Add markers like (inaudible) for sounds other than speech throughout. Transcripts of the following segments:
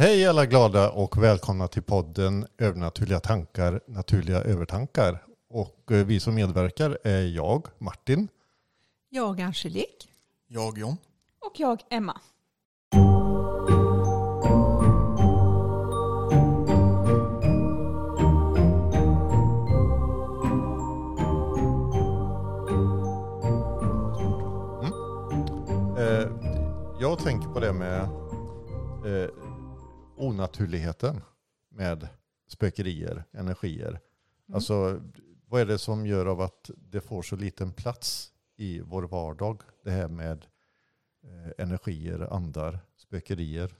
Hej alla glada och välkomna till podden Övernaturliga tankar, naturliga övertankar. Och eh, vi som medverkar är jag, Martin. Jag Angelique. Jag John. Och jag Emma. Eh, jag tänker på det med eh, onaturligheten med spökerier, energier. Alltså, vad är det som gör av att det får så liten plats i vår vardag? Det här med eh, energier, andar, spökerier.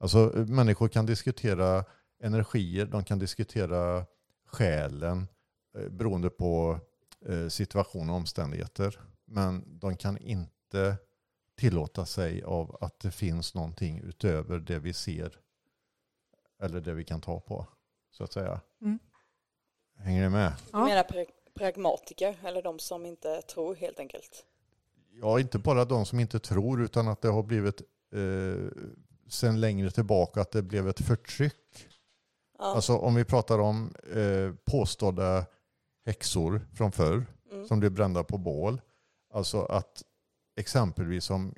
Alltså, människor kan diskutera energier, de kan diskutera själen eh, beroende på eh, situation och omständigheter. Men de kan inte tillåta sig av att det finns någonting utöver det vi ser eller det vi kan ta på, så att säga. Mm. Hänger ni med? Du menar pra- pragmatiker eller de som inte tror helt enkelt? Ja, inte bara de som inte tror utan att det har blivit eh, sen längre tillbaka att det blev ett förtryck. Ja. Alltså om vi pratar om eh, påstådda häxor från förr Mm. som blev brända på bål. Alltså att exempelvis om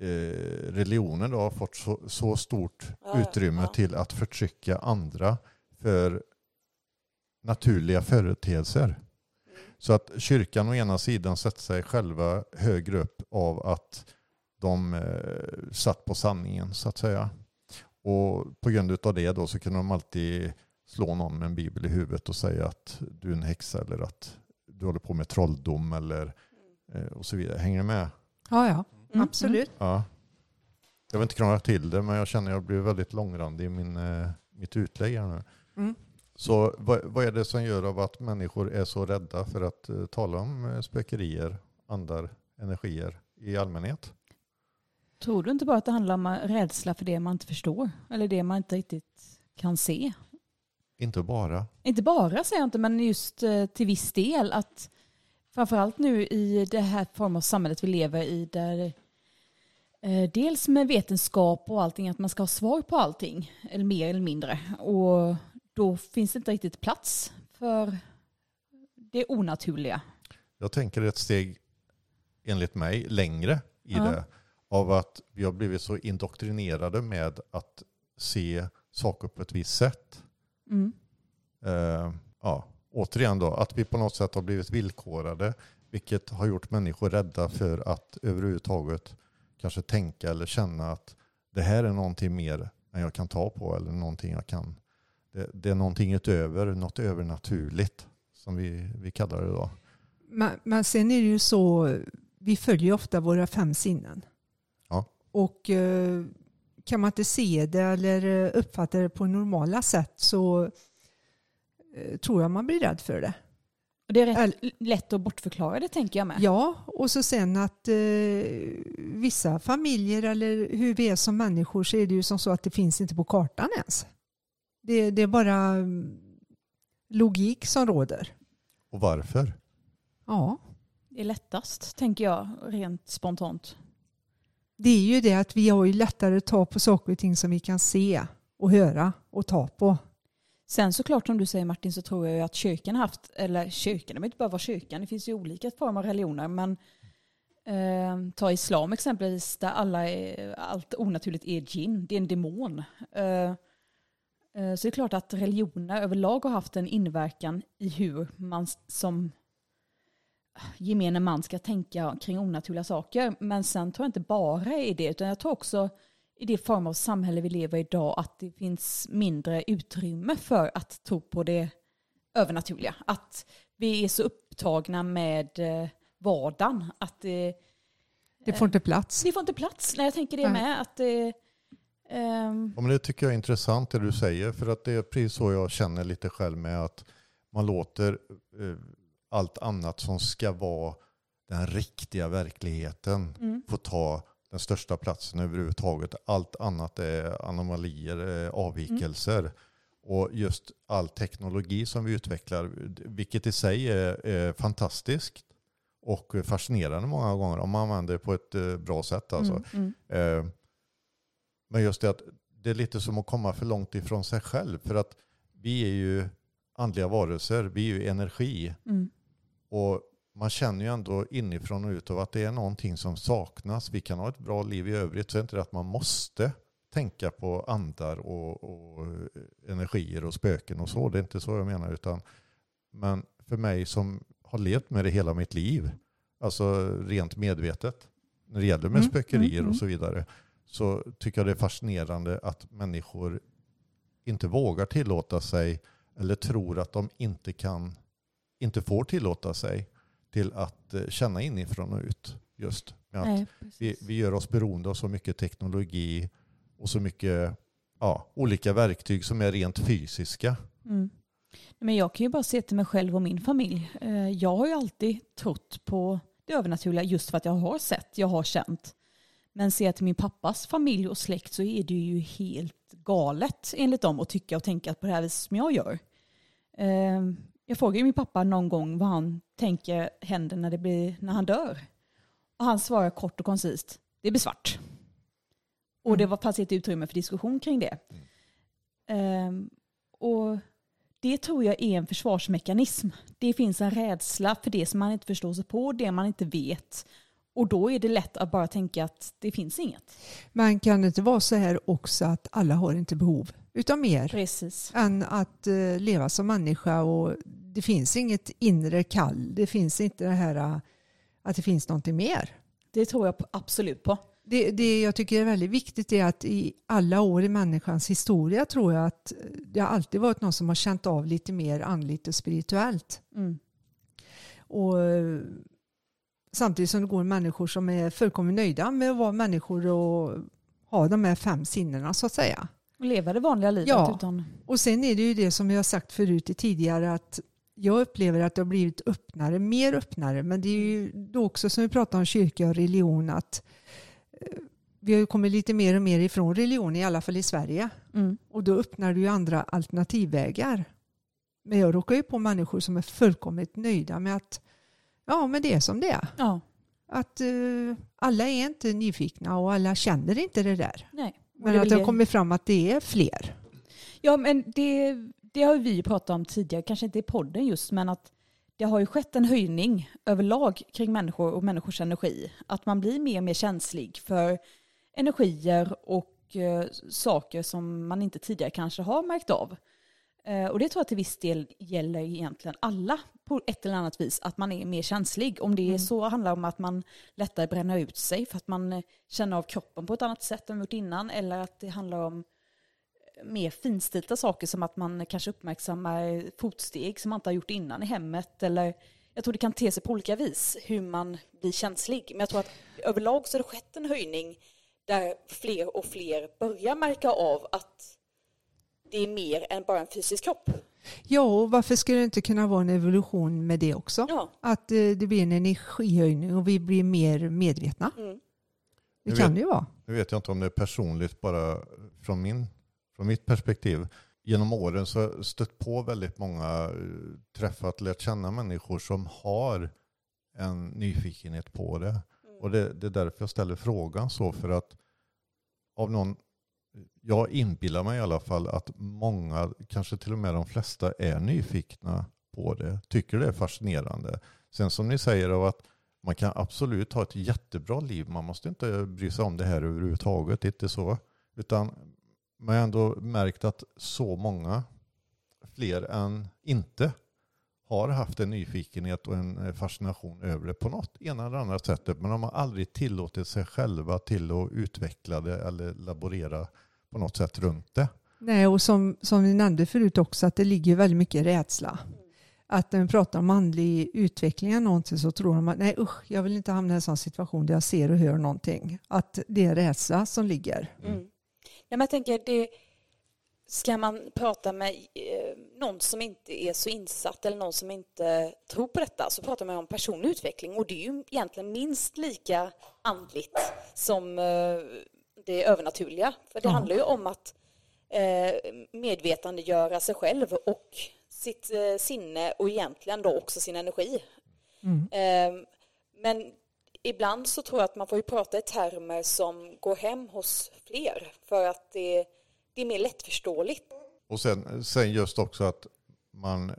eh, religionen då har fått så, så stort Ja, utrymme ja. till att förtrycka andra för naturliga företeelser. Mm. Så att kyrkan å ena sidan sätter sig själva högre upp av att de eh, satt på sanningen så att säga. Och på grund av det då så kunde de alltid slå någon med en bibel i huvudet och säga att du är en häxa eller att du håller på med trolldom eller eh, och så vidare. Hänger du med? Ja, ja, Mm, absolut. Ja. Jag vill inte krångla till det men jag känner att jag blir väldigt långrandig i min, eh, mitt utlägg här nu. Mm. Så vad, vad är det som gör av att människor är så rädda för att eh, tala om eh, spökerier, andar, energier i allmänhet? Tror du inte bara att det handlar om rädsla för det man inte förstår? Eller det man inte riktigt kan se? Inte bara. Inte bara säger jag inte, men just eh, till viss del att framförallt nu i det här form av samhället vi lever i där dels med vetenskap och allting att man ska ha svar på allting, eller mer eller mindre. Och då finns det inte riktigt plats för det onaturliga. Jag tänker ett steg, enligt mig, längre i Ja. det. Av att vi har blivit så indoktrinerade med att se saker på ett visst sätt. Mm. eh, ja, återigen då, att vi på något sätt har blivit villkorade, vilket har gjort människor rädda för att överhuvudtaget kanske tänka eller känna att det här är någonting mer än jag kan ta på eller någonting jag kan. Det, det är någonting utöver, något övernaturligt som vi, vi kallar det då. Men, men sen är det ju så, vi följer ofta våra fem sinnen. Ja. Och eh, kan man inte se det eller eh, uppfatta det på normala sätt så eh, tror jag man blir rädd för det. Och det är rätt lätt att bortförklara det tänker jag med. Ja, och så sen att eh, vissa familjer eller hur vi är som människor så är det ju som så att det finns inte på kartan ens. Det, det är bara mm, logik som råder. Och varför? Ja, Det är lättast tänker jag rent spontant. det är ju det att vi har ju lättare att ta på saker och ting som vi kan se och höra och ta på. Sen såklart som du säger Martin så tror jag ju att kyrkan har haft, eller kyrkan, det behöver inte bara vara kyrkan, det finns ju olika former av religioner, men eh, ta islam exempelvis där alla är, allt onaturligt är djinn, det är en demon. Eh, eh, så det är klart att religioner överlag har haft en inverkan i hur man som eh, gemene man ska tänka kring onaturliga saker. Men sen tror jag inte bara i det, utan jag tror också i det form av samhälle vi lever i idag att det finns mindre utrymme för att tro på det övernaturliga. Att vi är så upptagna med eh, vardagen att det, Det får inte plats. det får inte plats. Nej, jag tänker det Nej. med. Att det, ehm, Ja, men det tycker jag är intressant det du säger. För att det är precis så jag känner lite själv med att man låter eh, allt annat som ska vara den riktiga verkligheten mm, få ta den största platsen överhuvudtaget. Allt annat är anomalier, eh, avvikelser. Och just all teknologi som vi utvecklar, vilket i sig är, är fantastiskt och fascinerande många gånger om man använder det på ett eh, bra sätt. Alltså. mm, mm. Men just det att det är lite som att komma för långt ifrån sig själv. För att vi är ju andliga varelser, vi är ju energi. Mm. Och man känner ju ändå inifrån och ut av att det är någonting som saknas. Vi kan ha ett bra liv i övrigt, så är det inte att man måste tänka på andar och, och energier och spöken och så. Det är inte så jag menar. Utan, men för mig som har levt med det hela mitt liv, alltså rent medvetet, när det gäller med Mm, spökerier mm, mm. och så vidare, så tycker jag det är fascinerande att människor inte vågar tillåta sig eller tror att de inte kan, inte får tillåta sig till att eh, känna inifrån och ut. Just med att Nej, vi, vi gör oss beroende av så mycket teknologi och så mycket ja, olika verktyg som är rent fysiska. Mm. Men jag kan ju bara se till mig själv och min familj. Eh, Jag har ju alltid trott på det övernaturliga just för att jag har sett, jag har känt. Men ser jag till min pappas familj och släkt så är det ju helt galet enligt dem att tycka och tänka på det här viset som jag gör. Jag frågade min pappa någon gång vad han tänker händer när, det blir, när han dör. Och han svarar kort och koncist, det blir svart. Och det var fanns inte utrymme för diskussion kring det. Ehm, och det tror jag är en försvarsmekanism. Det finns en rädsla för det som man inte förstår sig på, det man inte vet. Och då är det lätt att bara tänka att det finns inget. Men kan det inte vara så här också att alla har inte behov utav mer Precis. än att eh, leva som människa och det finns inget inre kall. Det finns inte det här eh, att det finns någonting mer. Det tror jag absolut på. Det, det jag tycker är väldigt viktigt är att i alla år i människans historia tror jag att det har alltid varit någon som har känt av lite mer andligt och spirituellt. Mm. Och eh, samtidigt som det går människor som är fullkomligt nöjda med att vara människor och ha de här fem sinnena så att säga. Och leva det vanliga livet Ja. utan... Och sen är det ju det som jag har sagt förut i tidigare att jag upplever att det har blivit öppnare, mer öppnare. Men det är ju då också som vi pratar om kyrka och religion att eh, vi har ju kommit lite mer och mer ifrån religion, i alla fall i Sverige. Mm. Och då öppnar du ju andra alternativvägar. Men jag råkar ju på människor som är fullkomligt nöjda med att ja, men det är som det är. Ja, Att eh, alla är inte nyfikna och alla känner inte det där. nej. Men att det har kommit fram att det är fler. Ja, men det, det har ju vi pratat om tidigare, kanske inte i podden just, men att det har ju skett en höjning överlag kring människor och människors energi. Att man blir mer och mer känslig för energier och eh, saker som man inte tidigare kanske har märkt av. Eh, och det tror jag till viss del gäller egentligen alla på ett eller annat vis, att man är mer känslig. Om det är så handlar om att man lättare bränner ut sig för att man eh, känner av kroppen på ett annat sätt än gjort innan, eller att det handlar om mer finstilta saker som att man kanske uppmärksammar fotsteg som man inte har gjort innan i hemmet. Eller jag tror det kan te sig på olika vis hur man blir känslig. Men jag tror att överlag så har det skett en höjning där fler och fler börjar märka av att det är mer än bara en fysisk kropp. Ja, och varför skulle det inte kunna vara en evolution med det också? Ja. Att eh, det blir en energihöjning och vi blir mer medvetna. Mm. Det kan vet. det ju vara. Nu vet jag inte om det är personligt bara från, min, från mitt perspektiv. Genom åren så har jag stött på väldigt många, eh, träffat, lärt känna människor som har en nyfikenhet på det. Och det, det är därför jag ställer frågan så för att av någon, jag inbillar mig i alla fall att många, kanske till och med de flesta är nyfikna på det, tycker det är fascinerande. Sen som ni säger av att man kan absolut ha ett jättebra liv. Man måste inte bry sig om det här överhuvudtaget. Det är inte så. Utan man har ändå märkt att så många fler än inte har haft en nyfikenhet och en eh, fascination över det på något ena eller andra sättet. Men de har aldrig tillåtit sig själva till att utveckla det eller laborera på något sätt runt det. Nej, och som, som vi nämnde förut också att det ligger väldigt mycket rädsla. Att när vi pratar om andlig utveckling eller någonting så tror de att nej usch, jag vill inte hamna i en sån situation där jag ser och hör någonting. Att det är rädsla som ligger. Mm. Ja, men jag tänker, det, ska man prata med eh, någon som inte är så insatt eller någon som inte tror på detta så pratar man om personlig utveckling och det är ju egentligen minst lika andligt som eh, det övernaturliga. För det Ja. handlar ju om att eh, medvetandegöra sig själv och sitt sinne och egentligen då också sin energi. Eh, men ibland så tror jag att man får ju prata i termer som går hem hos fler för att det det är mer lättförståeligt. Och sen, sen just också att man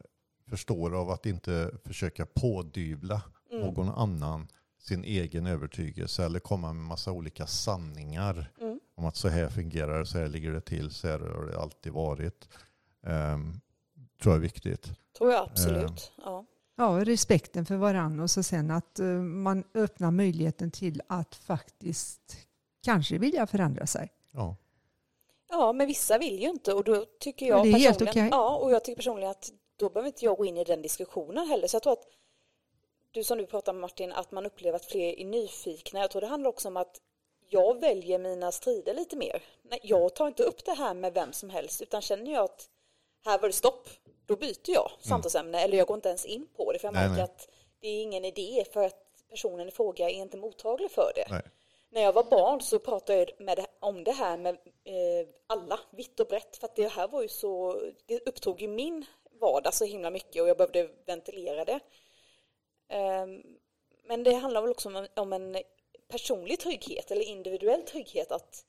förstår av att inte försöka pådyvla Mm. någon annan sin egen övertygelse eller komma med massa olika sanningar Mm. om att så här fungerar det, så här ligger det till, så här har det alltid varit. Um, tror jag är viktigt. Tror jag absolut. Ja. Ja, respekten för varandra och så sen att eh, man öppnar möjligheten till att faktiskt kanske vilja förändra sig. Ja. Ja, men vissa vill ju inte och då tycker Ja, jag det är helt personligen, okej. ja, och jag tycker personligen att då behöver inte jag gå in i den diskussionen heller. Så jag tror att du som du pratar med Martin, att man upplever att fler är nyfikna. Jag tror det handlar också om att jag väljer mina strider lite mer. Nej, jag tar inte upp det här med vem som helst utan känner jag att här var det stopp, då byter jag samtalsämne eller jag går inte ens in på det för jag Nej, märker nej. att det är ingen idé för att personen i fråga är inte mottaglig för det. Nej. När jag var barn så pratade jag med det, om det här med eh, alla, vitt och brett, för att det här var ju så, det upptog ju min vardag så himla mycket och jag behövde ventilera det. Ehm, men det handlar väl också om, om en personlig trygghet eller individuell trygghet att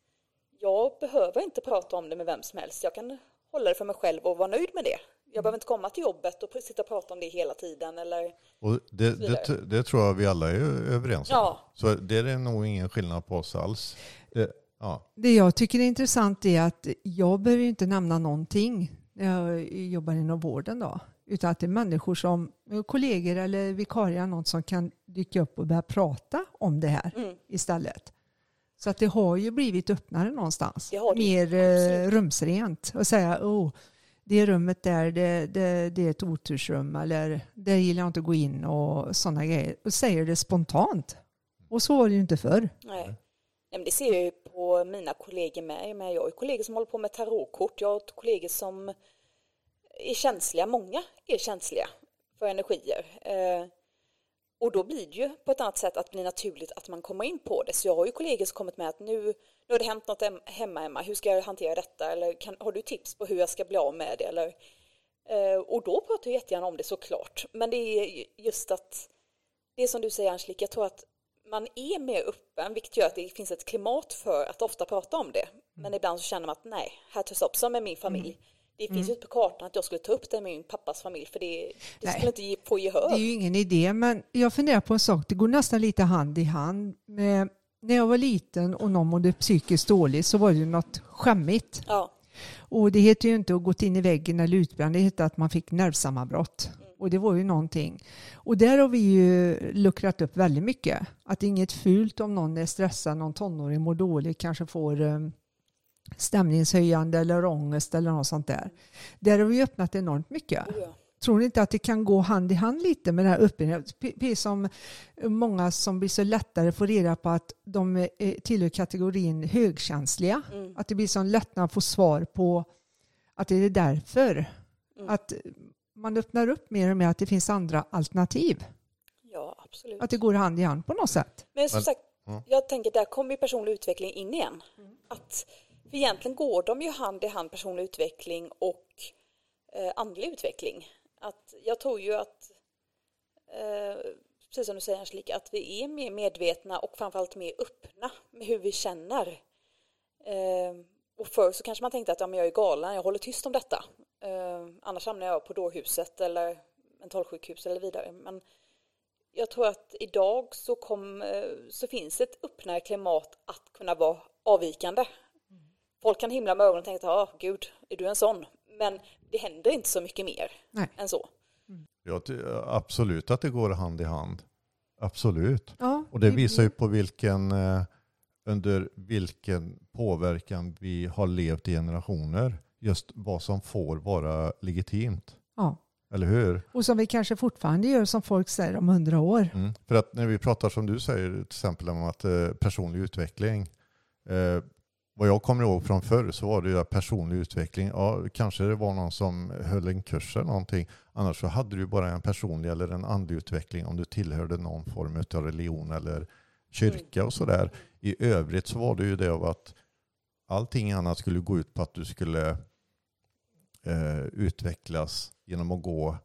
jag behöver inte prata om det med vem som helst. Jag kan hålla det för mig själv och vara nöjd med det. Jag behöver inte komma till jobbet och sitta och prata om det hela tiden eller Och det, det, det tror jag vi alla är överens om. Ja. Så det är nog ingen skillnad på oss alls. Det, ja. Det jag tycker är intressant är att jag behöver ju inte nämna någonting när jag jobbar inom vården då. Utan att det är människor som, kollegor eller vikarier, någon som kan dyka upp och börja prata om det här Mm. istället. Så att det har ju blivit öppnare någonstans. Det det, Mer eh, absolut. rumsrent. Och säga, oh, det rummet där, det, det, det är ett otursrum eller där gillar jag inte att gå in och sådana grejer. Och säger det spontant. Och så var det ju inte förr. Nej. Nej, men det ser jag ju på mina kollegor med. Jag Jag har ju kollegor som håller på med tarotkort. Jag har kollegor som är känsliga. Många är känsliga för energier. Eh, och då blir det ju på ett annat sätt att det blir naturligt att man kommer in på det. Så jag har ju kollegor som kommit med att nu, nu har det hänt något hem- hemma Emma. Hur ska jag hantera detta? Eller kan, har du tips på hur jag ska bli av med det? Eller, eh, och då pratar jag jättegärna om det såklart. Men det är just att det är som du säger Angelique, jag tror att man är mer öppen, vilket gör att det finns ett klimat för att ofta prata om det. Men ibland så känner man att nej, här tar stopp, som med min familj. Det finns ju inte på kartan att jag skulle ta upp det med min pappas familj, för det, det skulle inte få gehör. Det är ju ingen idé, men jag funderar på en sak. Det går nästan lite hand i hand. Med, när jag var liten och någon mådde psykiskt dåligt så var det ju något skämmigt. Ja, Och det heter ju inte att gått in i väggen eller utbränd, det heter att man fick nervsammanbrott. Och det var ju någonting. Och där har vi ju luckrat upp väldigt mycket. Att det är inget fult om någon är stressad, någon tonåring mår dåligt, kanske får eh, stämningshöjande eller ångest eller något sånt där. Där har vi öppnat enormt mycket. ja. Tror ni inte att det kan gå hand i hand lite med det här öppenheten? Precis som många som blir så lättare får reda på att de eh, tillhör kategorin högkänsliga. Mm. Att det blir sån lättnad att få svar på att det är därför. Mm. Att man öppnar upp mer och mer att det finns andra alternativ. ja, absolut. Att det går hand i hand på något sätt. Men som sagt, ja. jag tänker där kommer personlig utveckling in igen. Att, för egentligen går de ju hand i hand, personlig utveckling och eh, andlig utveckling. Att jag tror ju att, eh, precis som du säger Angelica, att vi är mer medvetna och framförallt mer öppna med hur vi känner. Eh, och förr så kanske man tänkte att ja, men jag är galen, jag håller tyst om detta. Eh, annars hamnar jag på dårhuset eller mentalsjukhus eller vidare. Men jag tror att idag så, kom, eh, så finns ett öppnare klimat att kunna vara avvikande. Folk kan himla med ögonen och tänka att ah, gud, är du en sån? Men det händer inte så mycket mer Nej. än så. Jag ty- absolut att det går hand i hand. Absolut. Ja, Och det visar ju på vilken, eh, under vilken påverkan vi har levt i generationer. Just vad som får vara legitimt. Ja. Eller hur? Och som vi kanske fortfarande gör som folk säger om hundra år. Mm. För att när vi pratar som du säger till exempel om att eh, personlig utveckling. Eh, vad jag kommer ihåg från förr så var det ju personlig utveckling. Ja, kanske det var någon som höll en kurs eller någonting. Annars så hade du bara en personlig eller en andlig utveckling om du tillhörde någon form av religion eller kyrka och sådär. I övrigt så var det ju det av att allting annat skulle gå ut på att du skulle eh, utvecklas genom att gå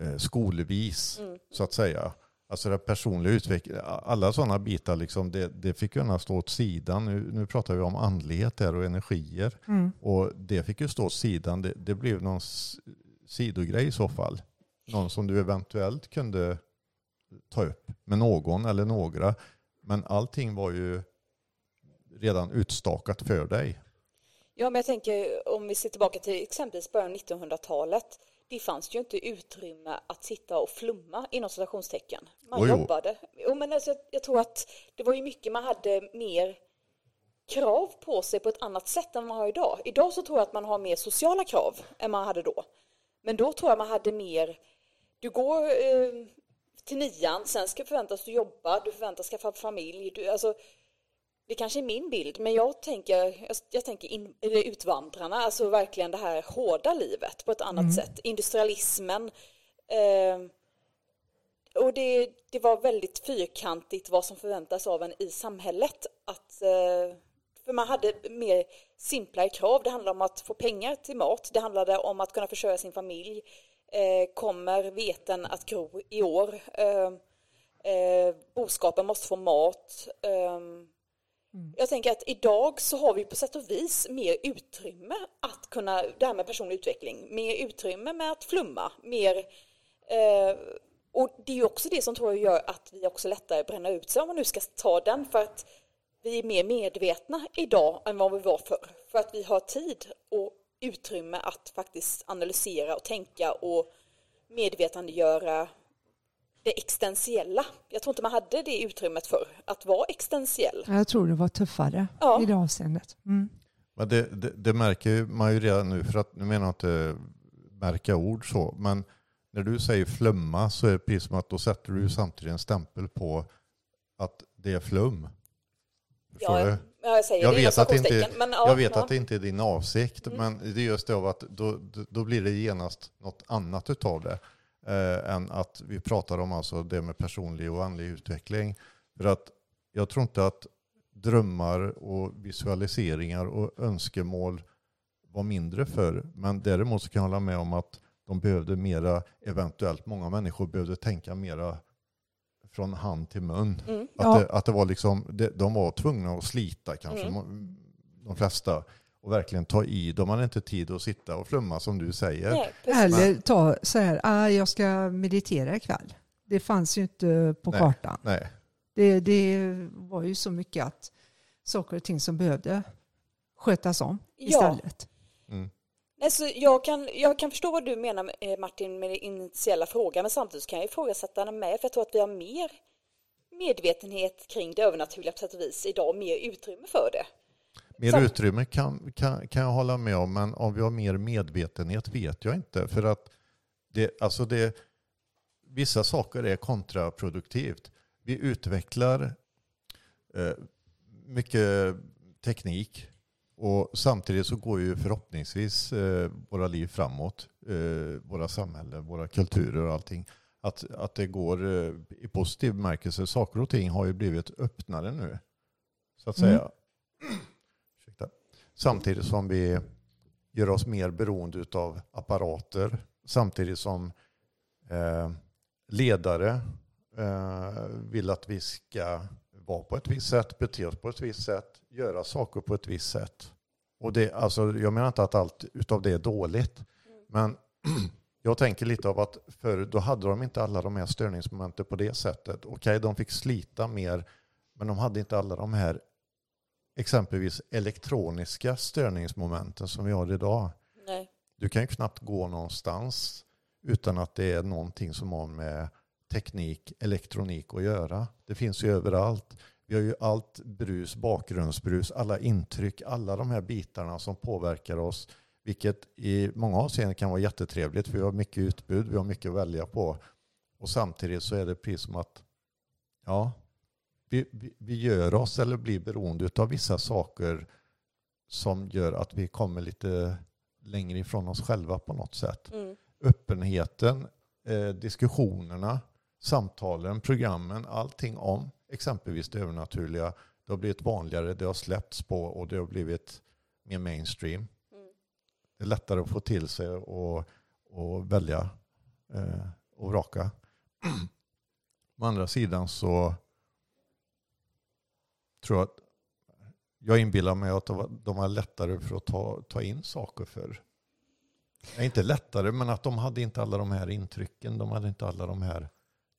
eh, skolvis Mm. så att säga. Alltså det personliga utvecklingen, alla sådana bitar liksom, det, det fick gärna stå åt sidan. Nu, nu pratar vi om andlighet där och energier. Mm. Och det fick ju stå åt sidan. Det, det blev någon sidogrej i så fall. Någon som du eventuellt kunde ta upp med någon eller några. Men allting var ju redan utstakat för dig. Ja, men jag tänker om vi ser tillbaka till exempelvis början av 1900-talet. Det fanns ju inte utrymme att sitta och flumma inom citationstecken. Man Jo, jo. jobbade. Jo, men alltså, jag, jag tror att det var ju mycket man hade mer krav på sig på ett annat sätt än man har idag. Idag så tror jag att man har mer sociala krav än man hade då. Men då tror jag man hade mer, du går eh, till nian, sen ska förväntas du jobba, du förväntas skaffa familj. Du, alltså, det kanske är min bild, men jag tänker, jag, jag tänker in, utvandrarna, alltså verkligen det här hårda livet på ett annat sätt. Industrialismen. Eh, och det, det var väldigt fyrkantigt vad som förväntas av en i samhället. Att, eh, för man hade mer simplare krav. Det handlade om att få pengar till mat. Det handlade om att kunna försörja sin familj. Eh, kommer veten att gro i år? Eh, eh, boskapen måste få mat. Mm. Jag tänker att idag så har vi på sätt och vis mer utrymme att kunna, det här med personlig utveckling, mer utrymme med att flumma, mer eh, och det är ju också det som tror jag gör att vi också lättare bränner ut sig om man nu ska ta den för att vi är mer medvetna idag än vad vi var förr. För att vi har tid och utrymme att faktiskt analysera och tänka och medvetandegöra det existentiella. Jag tror inte man hade det utrymmet förr, att vara existentiell. Jag tror det var tuffare Ja. i det avseendet. Mm. Men det, det, det märker man ju redan nu, för att nu menar jag inte märka ord så, men när du säger flumma så är det precis som att då sätter du ju samtidigt en stämpel på att det är flum. Förstår Ja, du? ja, jag säger Jag det vet, att det, inte, men ja, jag vet ja. Mm. att det inte är din avsikt, men det är just det av att då, då- då blir det genast något annat utav det. Eh, än att vi pratar om alltså det med personlig och andlig utveckling. För att jag tror inte att drömmar och visualiseringar och önskemål var mindre för. Men däremot så kan jag hålla med om att de behövde mera, eventuellt många människor behövde tänka mera från hand till mun. Mm. Att, Ja. det, att det var liksom, de var tvungna att slita kanske, Mm. de flesta. Och verkligen ta i. De hade inte tid att sitta och flumma som du säger. Nej. Eller ta så här, ah, jag ska meditera ikväll. Det fanns ju inte på Nej. kartan. Nej. Det, det var ju så mycket att saker och ting som behövde skötas om Ja. istället. Mm. Nej, så jag, kan, jag kan förstå vad du menar eh, Martin med den initiala frågan men samtidigt kan jag ifrågasätta den med för jag tror att vi har mer medvetenhet kring det övernaturliga på sätt och vis idag, mer utrymme för det. Mer Så- utrymme kan, kan, kan jag hålla med om, men om vi har mer medvetenhet vet jag inte. För att det, alltså det, vissa saker är kontraproduktivt. Vi utvecklar eh, mycket teknik och samtidigt så går ju förhoppningsvis eh, våra liv framåt. Eh, våra samhällen, våra kulturer och allting. Att, att det går eh, i positiv bemärkelse. Saker och ting har ju blivit öppnare nu. Så att Mm. säga. Ursäkta. Samtidigt som vi gör oss mer beroende av apparater. Samtidigt som eh, ledare eh, vill att vi ska vara på ett visst sätt, bete oss på ett visst sätt, göra saker på ett visst sätt. Och det, alltså, jag menar inte att allt utav det är dåligt. Men (clears throat) jag tänker lite av att förr då hade de inte alla de här störningsmomenten på det sättet. Okej, de fick slita mer, men de hade inte alla de här exempelvis elektroniska störningsmomenten som vi har idag. Nej. Du kan ju knappt gå någonstans utan att det är någonting som har med teknik, elektronik att göra. Det finns ju överallt. Vi har ju allt brus, bakgrundsbrus, alla intryck, alla de här bitarna som påverkar oss. Vilket i många avseenden kan vara jättetrevligt för vi har mycket utbud, vi har mycket att välja på. Och samtidigt så är det precis som att ja, vi, vi, vi gör oss eller blir beroende av vissa saker som gör att vi kommer lite längre ifrån oss själva på något sätt. Mm. Öppenheten, eh, diskussionerna, samtalen, programmen, allting om exempelvis det övernaturliga. Det har blivit vanligare, det har släppts på och det har blivit mer mainstream. Mm. Det är lättare att få till sig och, och välja eh, och vraka. (clears throat) Å andra sidan så tror att jag inbillar mig att de var, lättare för att ta, ta in saker för. Nej, inte lättare, men att de hade inte alla de här intrycken. De hade inte alla de här,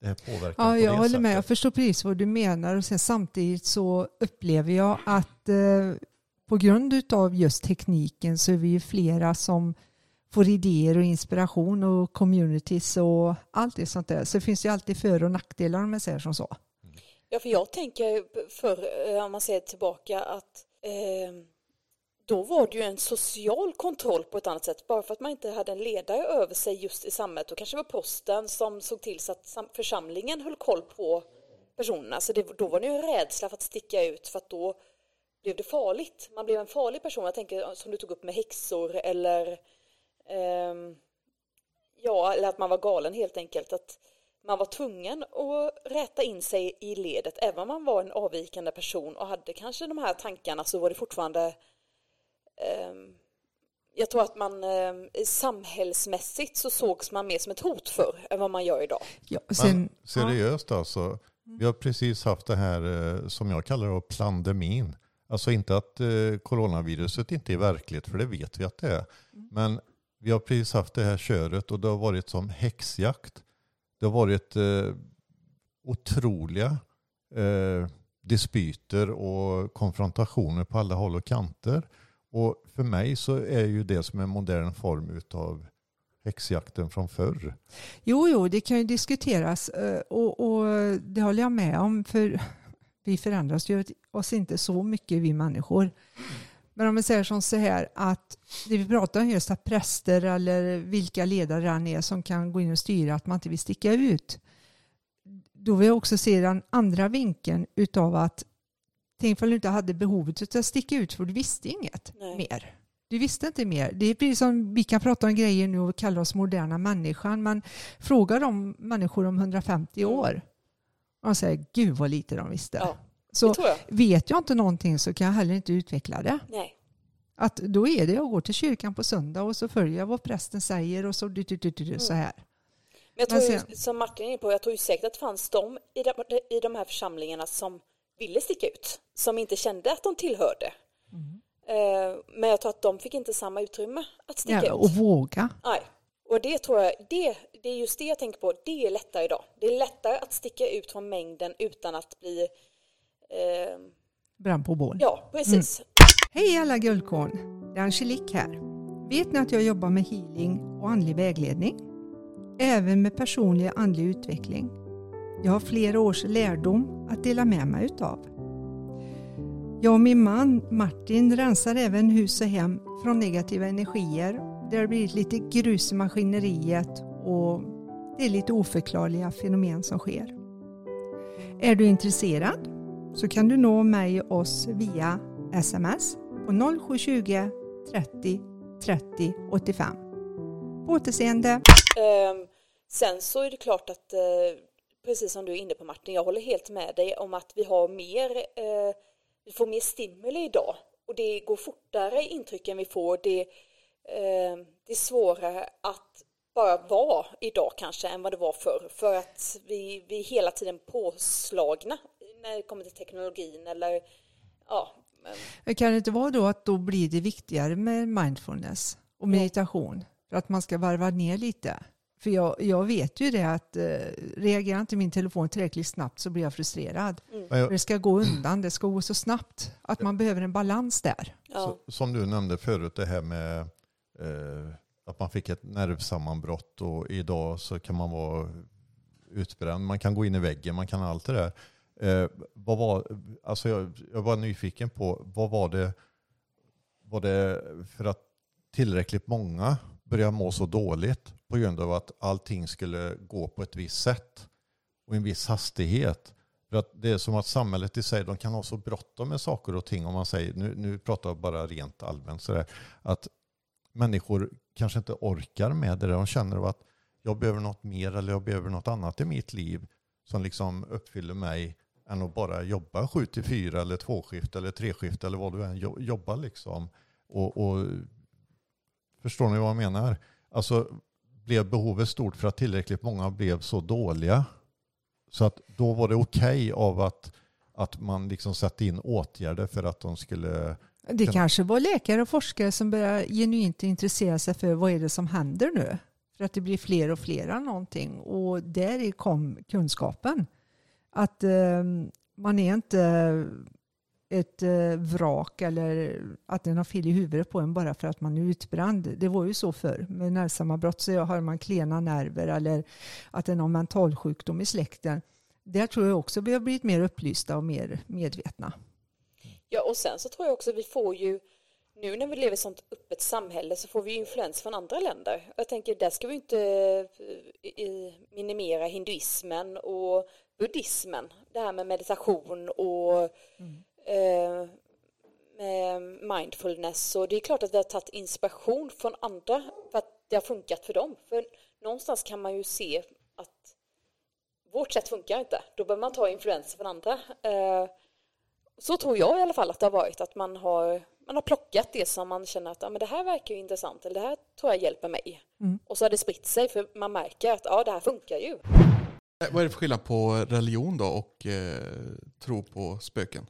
det här påverkan Ja, på jag det håller med. Jag sättet. förstår precis vad du menar. Och sen samtidigt så upplever jag att eh, på grund av just tekniken så är vi ju flera som får idéer och inspiration och communities och allt det sånt där. Så det finns ju alltid för och nackdelar om jag säger som så. Ja, för jag tänker för eh, om man ser tillbaka att eh, då var det ju en social kontroll på ett annat sätt. Bara för att man inte hade en ledare över sig just i samhället. Då kanske det var posten som såg till så att församlingen höll koll på personerna. Så det, då var det ju en rädsla för att sticka ut för att då blev det farligt. Man blev en farlig person. Jag tänker eh, som du tog upp med häxor eller eh, ja, eller att man var galen helt enkelt. Att man var tvungen att rätta in sig i ledet. Även om man var en avvikande person och hade kanske de här tankarna så var det fortfarande ehm, jag tror att man eh, samhällsmässigt så sågs man mer som ett hot för än vad man gör idag. Ja, sen, Men seriöst alltså. Vi har precis haft det här eh, som jag kallar det pandemin. Alltså inte att eh, coronaviruset inte är verkligt, för det vet vi att det är. Men vi har precis haft det här köret och det har varit som häxjakt. Det har varit eh, otroliga eh, dispyter och konfrontationer på alla håll och kanter. Och för mig så är ju det som en modern form av häxjakten från förr. Jo, jo, det kan ju diskuteras eh, och, och det håller jag med om. För vi förändras ju oss inte så mycket vi människor. Men om vi säger som så här att det vi pratar om just att präster eller vilka ledare han är som kan gå in och styra att man inte vill sticka ut. Då vill jag också se den andra vinkeln utav att tänk om du inte hade behovet att sticka ut för du visste inget Nej. mer. Du visste inte mer. Det är precis som vi kan prata om grejer nu och kalla oss moderna människan. Men fråga de människor om 150 Mm. år. Och de säger, gud vad lite de visste. Ja, så jag. vet jag inte någonting så kan jag heller inte utveckla det. Nej. Att då är det, jag går till kyrkan på söndag och så följer jag vad prästen säger och så, du, du, du, du, så här. Men jag tror Men ju, sen- som Martin är inne på, jag tror ju säkert att det fanns de i de, i de här församlingarna som ville sticka ut, som inte kände att de tillhörde. Eh, men jag tror att de fick inte samma utrymme att sticka Ja, ut. och våga. Nej. Och det tror jag, det, det är just det jag tänker på, det är lättare idag. Det är lättare att sticka ut från mängden utan att bli, eh, Brann på bål. ja precis. Hej alla guldkorn! Det är Angelique här. Vet ni att jag jobbar med healing och andlig vägledning? Även med personlig andlig utveckling. Jag har flera års lärdom att dela med mig utav. Jag och min man Martin rensar även hus och hem från negativa energier. Det har blivit lite grus i maskineriet och det är lite oförklarliga fenomen som sker. Är du intresserad så kan du nå mig och oss via sms på 0720 30 30 85. På återseende. Ehm, sen så är det klart att, eh, precis som du är inne på Martin, jag håller helt med dig om att vi har mer, eh, vi får mer stimuli idag och det går fortare intrycken vi får. Det, eh, det är svårare att bara vara idag kanske än vad det var förr för att vi, vi är hela tiden påslagna när det kommer till teknologin eller ja, men- Kan det inte vara då att då blir det viktigare med mindfulness och meditation för att man ska varva ner lite? För jag, jag vet ju det att eh, reagerar inte min telefon tillräckligt snabbt så blir jag frustrerad. Jag, det ska gå undan, det ska gå så snabbt att man behöver en balans där. ja. så, som du nämnde förut, det här med eh, att man fick ett nervsammanbrott och idag så kan man vara utbränd. Man kan gå in i väggen, man kan allt det där. Eh, vad var, alltså jag, jag var nyfiken på, vad var det, var det för att tillräckligt många började må så dåligt på grund av att allting skulle gå på ett visst sätt och en viss hastighet. För att det är som att samhället i sig, de kan ha så bråttom med saker och ting om man säger, nu, nu pratar jag bara rent allmänt sådär, att människor kanske inte orkar med det där. De känner att jag behöver något mer eller jag behöver något annat i mitt liv som liksom uppfyller mig än att bara jobba sju till fyra eller tvåskift eller treskift eller vad du än jo- jobbar liksom. Och, och Förstår ni vad jag menar? Alltså blev behovet stort för att tillräckligt många blev så dåliga Så att då var det okej av att, att man liksom satte in åtgärder för att de skulle... Det Kan- kanske var läkare och forskare som började genuint intressera sig för vad är det som händer nu? För att det blir fler och fler av någonting. Och där kom kunskapen. Att eh, man är inte ett eh, vrak eller att det är fel i huvudet på en bara för att man är utbränd. Det var ju så förr. Med nervsammanbrott så har man klena nerver eller att den har mentalsjukdom i släkten. Där tror jag också vi har blivit mer upplysta och mer medvetna. Ja, och sen så tror jag också vi får ju, nu när vi lever i ett sånt öppet samhälle så får vi influens från andra länder. Jag tänker, där ska vi inte eh, minimera hinduismen och buddhismen. Det här med meditation och eh, med mindfulness. Och det är klart att vi har tagit inspiration från andra för att det har funkat för dem. För någonstans kan man ju se att vårt sätt funkar inte. Då behöver man ta influenser från andra. Eh, så tror jag i alla fall att det har varit, att man har, man har plockat det som man känner att ja, men det här verkar ju intressant, eller det här tror jag hjälper mig. Och så har det spritt sig, för man märker att ja, det här funkar ju. Eh, Vad är det för skillnad på religion då och eh, tro på spöken?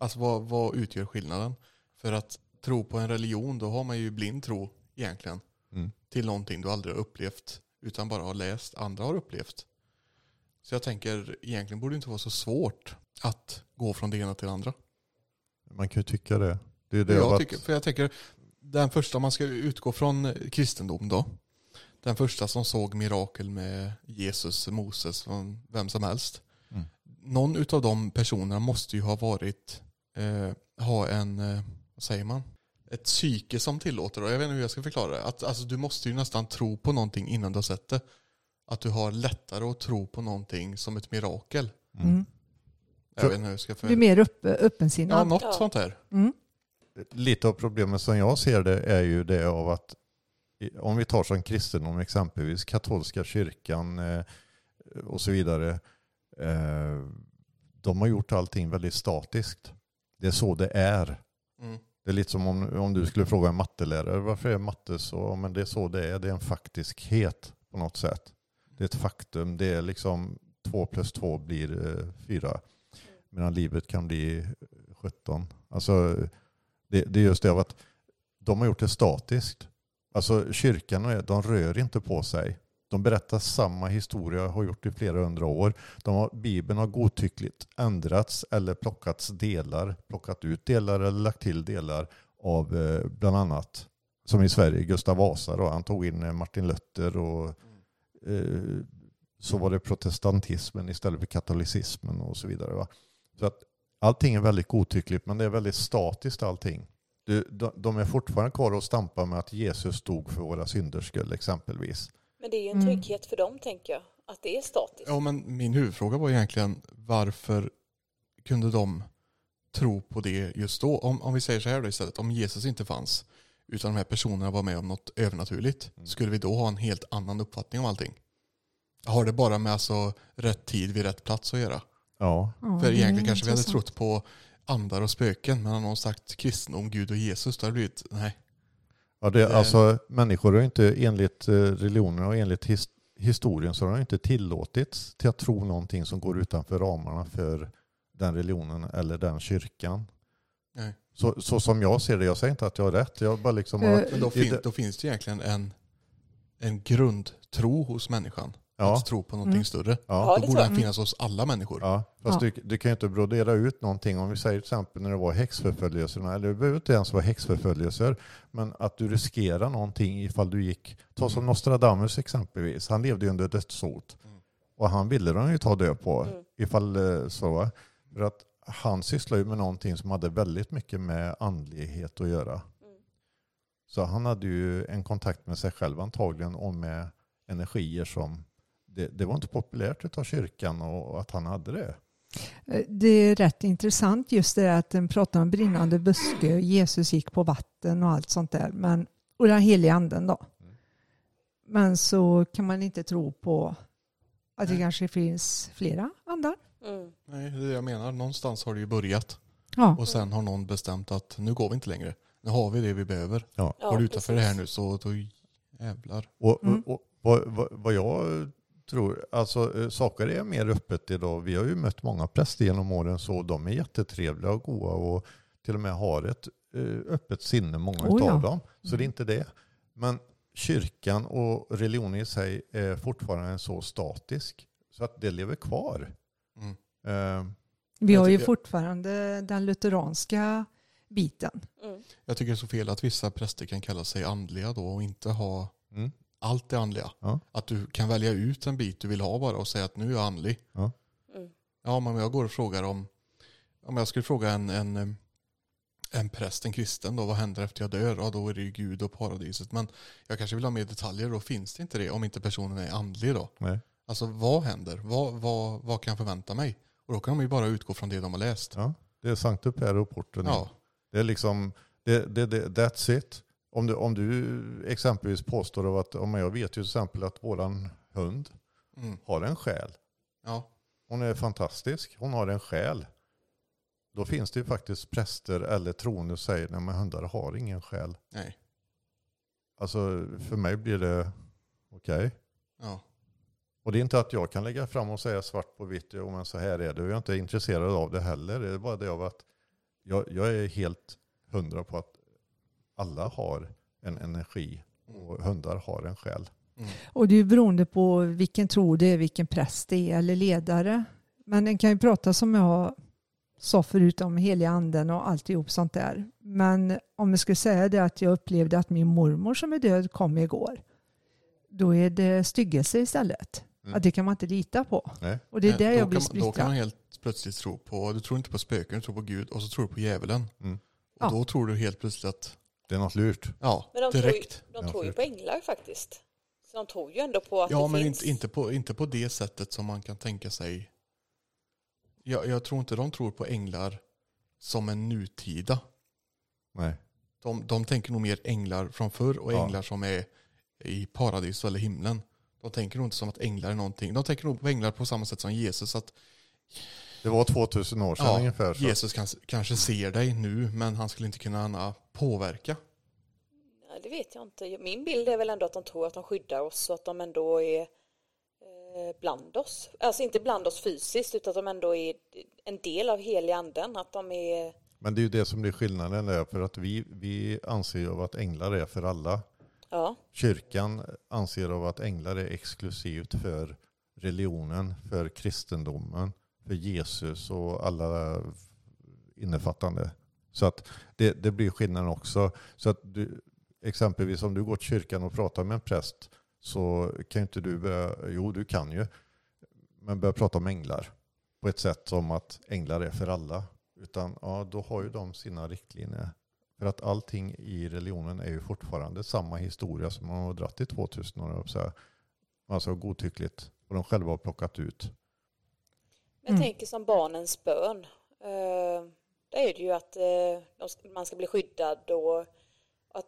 Alltså vad, vad utgör skillnaden? För att tro på en religion, då har man ju blind tro egentligen. Mm. Till någonting du aldrig har upplevt, utan bara har läst, andra har upplevt. Så jag tänker, egentligen borde det inte vara så svårt att gå från det ena till det andra. Man kan ju tycka det. Det är det jag att- tycker, för jag tänker, den första, om man ska utgå från kristendom då. Den första som såg mirakel med Jesus, Moses, vem som helst. Mm. Någon utav de personerna måste ju ha varit, eh, ha en, eh, vad säger man? Ett psyke som tillåter, och jag vet inte hur jag ska förklara det. Att, alltså, du måste ju nästan tro på någonting innan du har sett det. Att du har lättare att tro på någonting som ett mirakel. Mm. Jag För- vet inte hur jag ska för... Du är mer upp, Ja, öppensinnad. något Ja. sånt här. Mm. lite av problemet som jag ser det är ju det av att om vi tar som kristendom exempelvis, katolska kyrkan eh, och så vidare. Eh, de har gjort allting väldigt statiskt. Det är så det är. Mm. Det är lite som om, om du skulle fråga en mattelärare varför är matte så? Men det är så det är. Det är en faktiskhet på något sätt. Det är ett faktum. Det är liksom två plus två blir eh, fyra. Medan livet kan bli 17. Alltså, det, det är just det av att de har gjort det statiskt. Alltså kyrkan, de rör inte på sig. De berättar samma historia, har gjort i flera hundra år. De har, Bibeln har godtyckligt ändrats eller plockats delar, plockat ut delar eller lagt till delar av eh, bland annat, som i Sverige, Gustav Vasa. Då. Han tog in eh, Martin Luther och eh, så var det protestantismen istället för katolicismen och så vidare. Va? Så att allting är väldigt godtyckligt men det är väldigt statiskt allting. Du, de, de är fortfarande kvar och stampar med att Jesus dog för våra synders skull exempelvis. Men det är ju en Mm. trygghet för dem, tänker jag, att det är statiskt. Ja, men min huvudfråga var egentligen varför kunde de tro på det just då? Om, om vi säger så här då istället, om Jesus inte fanns utan de här personerna var med om något övernaturligt, Mm. skulle vi då ha en helt annan uppfattning om allting? Har det bara med alltså rätt tid vid rätt plats att göra? Ja, För egentligen kanske vi hade trott på andar och spöken, men har någon sagt kristendom, Gud och Jesus, då hade det blivit nej. ja det, Det- alltså människor har inte enligt eh, religionen och enligt his, historien så har de inte tillåtits till att tro någonting som går utanför ramarna för den religionen eller den kyrkan. nej. Så, så som jag ser det, jag säger inte att jag har rätt. Jag bara liksom har, Eh, Men då, Det- fin, då finns det egentligen en, en grundtro hos människan. Ja, Att tro på någonting Mm. större. ja. Då det borde den finnas hos alla människor. Ja, fast Ja. Du, du kan ju inte brodera ut någonting. Om vi säger till exempel när det var häxförföljelserna, eller det behöver inte ens vara häxförföljelser, men att du riskerar någonting ifall du gick, ta som Mm. Nostradamus exempelvis, han levde ju under dödshot. Mm. Och han ville de ju ta död på, Mm. ifall eh, så. För att han sysslar ju med någonting som hade väldigt mycket med andlighet att göra. Mm. Så han hade ju en kontakt med sig själv antagligen och med energier som det, det var inte populärt av kyrkan och att han hade det. Eh, Det är rätt intressant just det att den pratar om brinnande buske, Jesus gick på vatten och allt sånt där. Men, och den heliga anden då. Men så kan man inte tro på att det kanske finns flera andar. Mm. Nej, det är det jag menar. Någonstans har det ju börjat. Ja, Och sen har någon bestämt att nu går vi inte längre. Nu har vi det vi behöver. Ja, går du utanför det här nu så då jävlar. Och, Mm. och, och vad, vad, vad jag tror, alltså eh, saker är mer öppet idag. Vi har ju mött många präster genom åren så de är jättetrevliga och goa och till och med har ett eh, öppet sinne, många Oh, utav ja. dem. Så det är inte det. Men kyrkan och religionen i sig är fortfarande så statisk så att det lever kvar. Mm. Eh, Vi har ju fortfarande den lutheranska biten. Mm. Jag tycker det är så fel att vissa präster kan kalla sig andliga då och inte ha mm, allt det andliga. Ja. Att du kan välja ut en bit du vill ha bara och säga att nu är jag andlig. Mm. Ja, men jag går och frågar om, om jag skulle fråga en, en, en präst, en kristen då, vad händer efter jag dör? Ja, då är det ju Gud och paradiset. Men jag kanske vill ha mer detaljer, då finns det inte det om inte personen är andlig då. nej. Alltså vad händer? Vad, vad, vad kan jag förvänta mig? Och då kan de ju bara utgå från det de har läst. Ja, det är Sanctus Per och porten. Ja, Det är liksom, det, det, det, that's it. Om du, om du exempelvis påstår att, om jag vet ju till exempel att våran hund mm. har en själ. ja. Hon är fantastisk, hon har en själ. Då finns det ju faktiskt präster eller troende som säger, nej men hundar har ingen själ. nej. Alltså för mig blir det okej. Ja. Och det är inte att jag kan lägga fram och säga svart på vitt, jo men så här är det. Och jag är inte intresserad av det heller. Det är bara det av att jag, jag är helt hundra på att alla har en energi och hundar har en själ. Mm. Och det är ju beroende på vilken tro det är, vilken präst det är eller ledare. Men en kan ju prata som jag sa förut om heliga anden och alltihop sånt där. Men om jag skulle säga det att jag upplevde att min mormor som är död kom igår. Då är det styggelse istället. Mm. Att det kan man inte lita på. Nej. Och det är där jag blir kan man, Då kan man splittrad. helt plötsligt tro på, du tror inte på spöken, du tror på Gud och så tror du på djävulen. Mm. Och Ja. då tror du helt plötsligt att, Det är något lurt. ja, Men de tror, ju, direkt. de Ja, tror ju på änglar faktiskt. Så de tror ju ändå på att Ja, det men finns. inte, inte, på, inte på det sättet som man kan tänka sig. Jag, jag tror inte de tror på änglar som en nutida. Nej. De, de tänker nog mer änglar från förr och Ja. änglar som är i paradis eller himlen. De tänker nog inte som att änglar är någonting. De tänker nog på änglar på samma sätt som Jesus. Att Det var 2000 år sedan ja, ungefär. Så. Jesus kan, kanske ser dig nu men han skulle inte kunna påverka. Nej, det vet jag inte. Min bild är väl ändå att de tror att de skyddar oss och att de ändå är eh, bland oss. Alltså inte bland oss fysiskt utan att de ändå är en del av heliga anden. Att de är... Men det är ju det som blir skillnaden där. För att vi, vi anser ju att änglar är för alla. Ja, Kyrkan anser av att änglar är exklusivt för religionen, för kristendomen, för Jesus och alla innefattande. Så att det, det blir skillnaden också. Så att du, exempelvis om du går till kyrkan och pratar med en präst så kan ju inte du börja, jo du kan ju, men börja prata om änglar på ett sätt som att änglar är för alla. Utan ja, då har ju de sina riktlinjer. För att allting i religionen är ju fortfarande samma historia som man har dragit i 2000 år. Så här. Alltså godtyckligt. Och de själva har plockat ut. men jag Mm. tänker som barnens bön. Det är det ju att eh, man ska bli skyddad och att,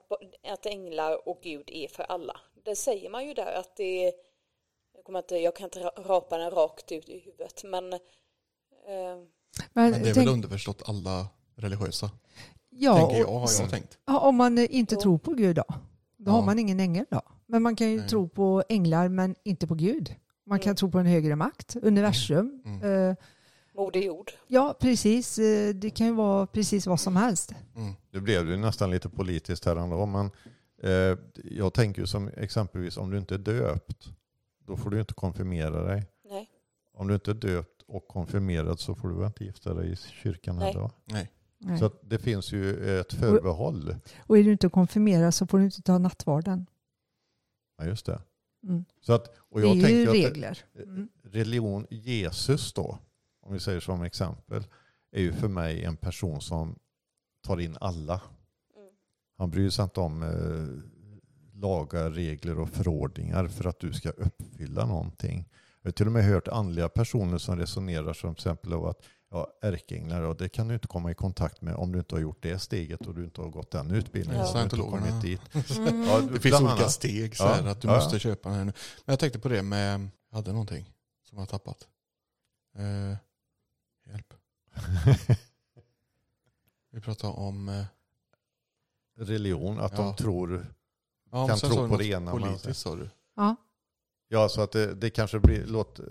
att änglar och Gud är för alla. Det säger man ju där att det är, jag, kommer inte, jag kan inte ra- rapa den rakt ut i huvudet men eh, Men, Men det är tänk, väl underförstått alla religiösa. ja, tänker jag har jag tänkt. Ja, om man inte tror på Gud då? Då Ja. har man ingen ängel då. Men man kan ju Nej. tro på änglar men inte på Gud. Man kan Mm. tro på en högre makt, universum. Mm. Eh, Moder Jord. ja, precis. Eh, det kan ju vara precis vad som helst. Mm. Det blev ju nästan lite politiskt här ändå. Men eh, jag tänker ju som exempelvis om du inte är döpt. Då får du inte konfirmera dig. Nej. Om du inte är döpt och konfirmerad så får du inte gifta dig i kyrkan Nej. heller? Nej. Nej. Så att det finns ju ett förbehåll. Och är du inte konfirmerad så får du inte ta nattvarden. Ja, just det. Mm. Så att, och Det jag är tänker ju det- regler. Mm. religion, Jesus då, om vi säger som exempel, är ju för mig en person som tar in alla. Mm. Han bryr sig inte om eh, lagar, regler och förordningar för att du ska uppfylla någonting. Jag har till och med hört andliga personer som resonerar som till exempel av att ja, ärkeänglar, ja, det kan du inte komma i kontakt med om du inte har gjort det steget och du inte har gått den utbildningen. Ja. så har du inte kommit dit. Mm. Ja, Det finns olika steg så Ja. här, att du Ja, måste ja. köpa den här nu. Men jag tänkte på det med, jag hade någonting som jag har tappat. Eh, hjälp. Vi pratar om, eh, Religion, att Ja. de tror ja, Kan tro du på det ena, Politiskt sa du. Ja. Ja, så att det, det kanske blir, låter,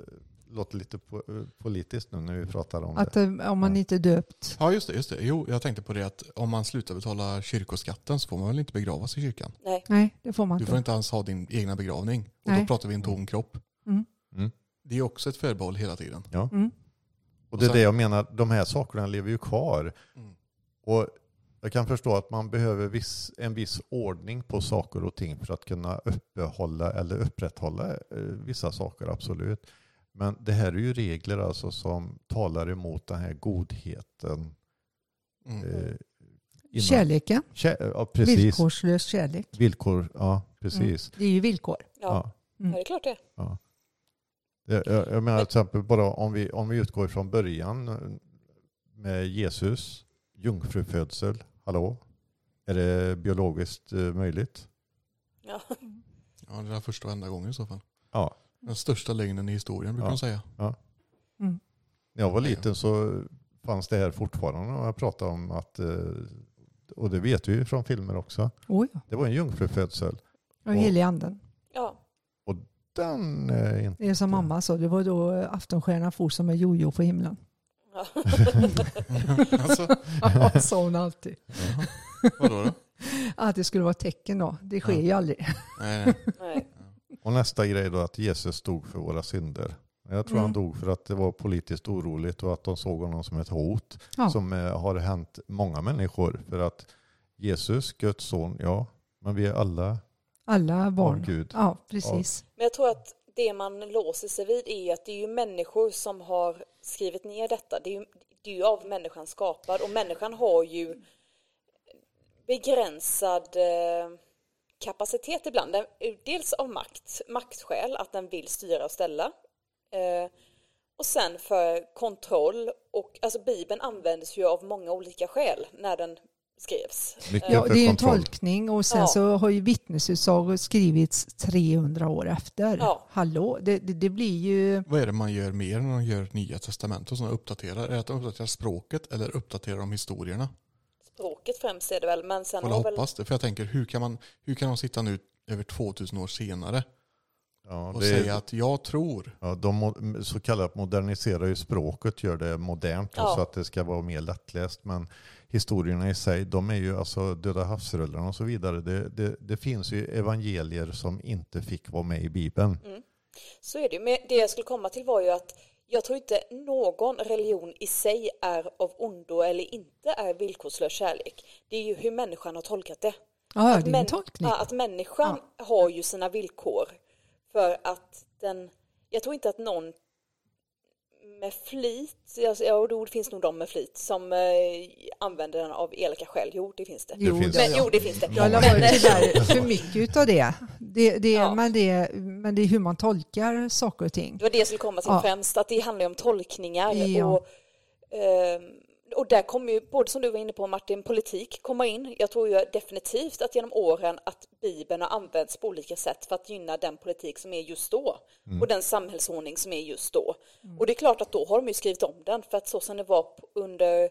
låter lite po, politiskt nu när vi pratar om Att det. eh, om man inte är döpt. Ja, just det, just det. Jo, jag tänkte på det att om man slutar betala kyrkoskatten så får man väl inte begravas i kyrkan? Nej. Nej, det får man Du inte. får inte ens ha din egna begravning. Och Nej. då pratar vi en tom kropp. Mm. Mm. Det är också ett förbehåll hela tiden. Mm. Och det är Och sen- det jag menar, de här sakerna lever ju kvar. Mm. Och jag kan förstå att man behöver viss, en viss ordning på saker och ting för att kunna uppehålla eller upprätthålla eh, vissa saker, absolut. Men det här är ju regler alltså som talar emot den här godheten. Mm. Eh, innan- Kärleken, Kä- ja, precis. villkorslös kärlek. Villkor, ja precis. Det är ju villkor. Ja. Ja. Mm. ja, det är klart det. Jag, jag, jag menar till exempel bara om vi, om vi utgår från början med Jesus, jungfrufödsel, hallå? Är det biologiskt eh, möjligt? Ja. Ja, det är första och enda gången i så fall. Ja. Den största lögnen i historien brukar Ja. de säga. Mm. När jag var Ja. liten så fanns det här fortfarande och jag pratade om att, eh, och det vet vi ju från filmer också, Oh ja. det var en jungfrufödsel. Och helig anden. Den är inte... Det är som mamma sa, det var då aftonstjärnan for som en jojo på himlen. (laughs) Alltså, Ja, sa hon alltid. jaha. Vadå då? (laughs) Att det skulle vara tecken då. Det sker Ja. ju aldrig. Nej, nej. Nej. Och nästa grej då att Jesus dog för våra synder. Jag tror Mm. han dog för att det var politiskt oroligt och att de såg honom som ett hot. Ja. Som eh, har hänt många människor. För att Jesus, Guds son, ja, men vi är alla Alla barn. Gud. Ja, precis. Men jag tror att det man låser sig vid är att det är ju människor som har skrivit ner detta. Det är ju, det är ju av människan skapad och människan har ju begränsad eh, kapacitet ibland. Dels av makt, maktskäl, att den vill styra och ställa. Eh, och sen för kontroll. Och alltså Bibeln användes ju av många olika skäl när den skrevs. Mycket Ja, det är en tolkning och sen Ja. så har ju vittnesutsagor skrivits 300 år efter. Ja. Hallå, det, det, det blir ju... Vad är det man gör mer när de gör nya testament och sådana uppdaterar? Är det att de uppdaterar språket eller uppdaterar de historierna? Språket främst är det väl, men sen Får har väl... hoppas det. För jag tänker, hur kan, man, hur kan de sitta nu över 2000 år senare Ja, och det är- säga att jag tror. Ja, de så kallat moderniserar ju språket, gör det modernt Ja. så att det ska vara mer lättläst. Men historierna i sig, de är ju alltså Döda havsrullarna och så vidare. Det, det, det finns ju evangelier som inte fick vara med i Bibeln. Så är det. Men det jag skulle komma till var ju att jag tror inte någon religion i sig är av ondo eller inte är villkorslös kärlek. Det är ju hur människan har tolkat det. Ja, att, det är en män- att människan har ju sina villkor för att den... Jag tror inte att någon med flit, alltså, ja, då finns nog de med flit som eh, använder den av elaka skäl. Jo, det finns det. Jo, finns det- Men, jo, det finns det. Ja, det Men, var ju eh, tyvärr för mycket av det. Det, det, Ja. men, det. men det är hur man tolkar saker och ting. Det var det jag skulle komma till Ja. främst, att det handlar om tolkningar. Ja. Och, ehm, och där kommer ju, både som du var inne på Martin, politik komma in. Jag tror ju definitivt att genom åren att Bibeln har använts på olika sätt för att gynna den politik som är just då. Och den samhällsordning som är just då. Och det är klart att då har de ju skrivit om den, för att så som det var under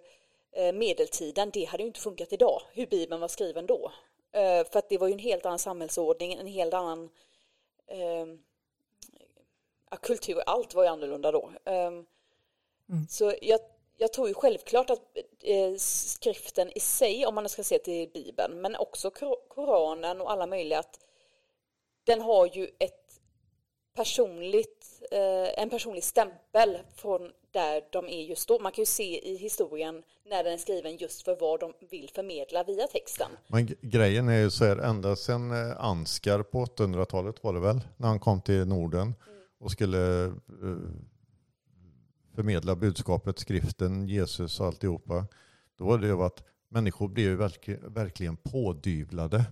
eh, medeltiden, det hade ju inte funkat idag, hur Bibeln var skriven då. Eh, för att det var ju en helt annan samhällsordning, en helt annan ja, kultur, allt var ju annorlunda då. Ehm, Så jag, jag tror ju självklart att eh, skriften i sig, om man ska se till Bibeln, men också Kor- Koranen och alla möjliga, att den har ju ett personligt, eh, en personlig stämpel från där de är just då. Man kan ju se i historien när den är skriven just för vad de vill förmedla via texten. Men grejen är ju så här, ända sedan eh, Ansgar på 800-talet var det väl, när han kom till Norden och skulle förmedla budskapet, skriften, Jesus och alltihopa. Då var det ju att människor blev ju verkligen, pådyvlade.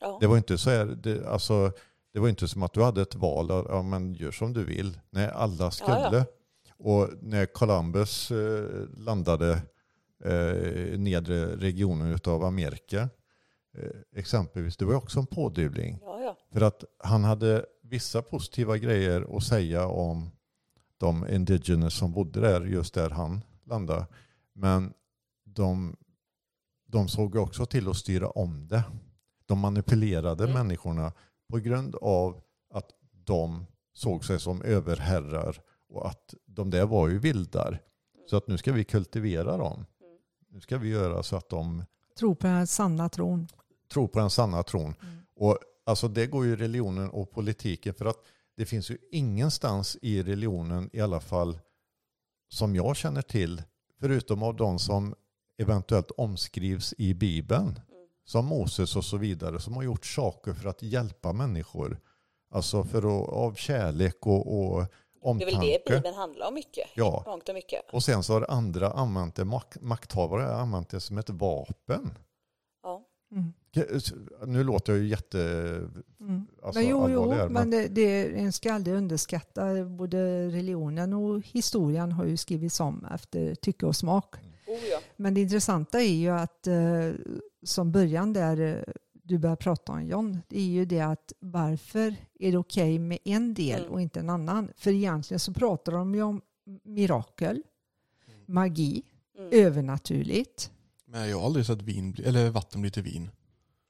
Ja. Det var inte så här, det, alltså, det var inte som att du hade ett val, ja men gör som du vill. Nej, alla skulle. Ja, ja. Och när Columbus eh, landade eh, nedre regionen av Amerika, eh, exempelvis, det var också en pådyvling. Ja. För att han hade vissa positiva grejer att säga om de indigenous som bodde där, just där han landade. Men de, de såg också till att styra om det. De manipulerade Mm. människorna på grund av att de såg sig som överherrar och att de där var ju vildar. Så att nu ska vi kultivera dem. Nu ska vi göra så att de Tro på den sanna tron. tror på den sanna tron. Mm. Och alltså det går ju religionen och politiken för att det finns ju ingenstans i religionen i alla fall som jag känner till förutom av de som eventuellt omskrivs i Bibeln som Moses och så vidare som har gjort saker för att hjälpa människor. Alltså för att, av kärlek och, och Det är omtanke. väl det Bibeln handlar om mycket. Ja, Mångt och mycket. och sen så har andra använt det, mak- makthavare har använt det som ett vapen. Ja. Mm. Nu låter jag ju jätte... Mm. Alltså, men jo, jo här, men det, det, en ska aldrig underskatta både religionen och historien har ju skrivits om efter tycke och smak. Oh, ja. Men det intressanta är ju att eh, som början där eh, du börjar prata om John, det är ju det att varför är det okej med en del Mm. och inte en annan? För egentligen så pratar de ju om mirakel, magi, Mm. övernaturligt. Men jag har aldrig sett vin, eller vatten bli till vin.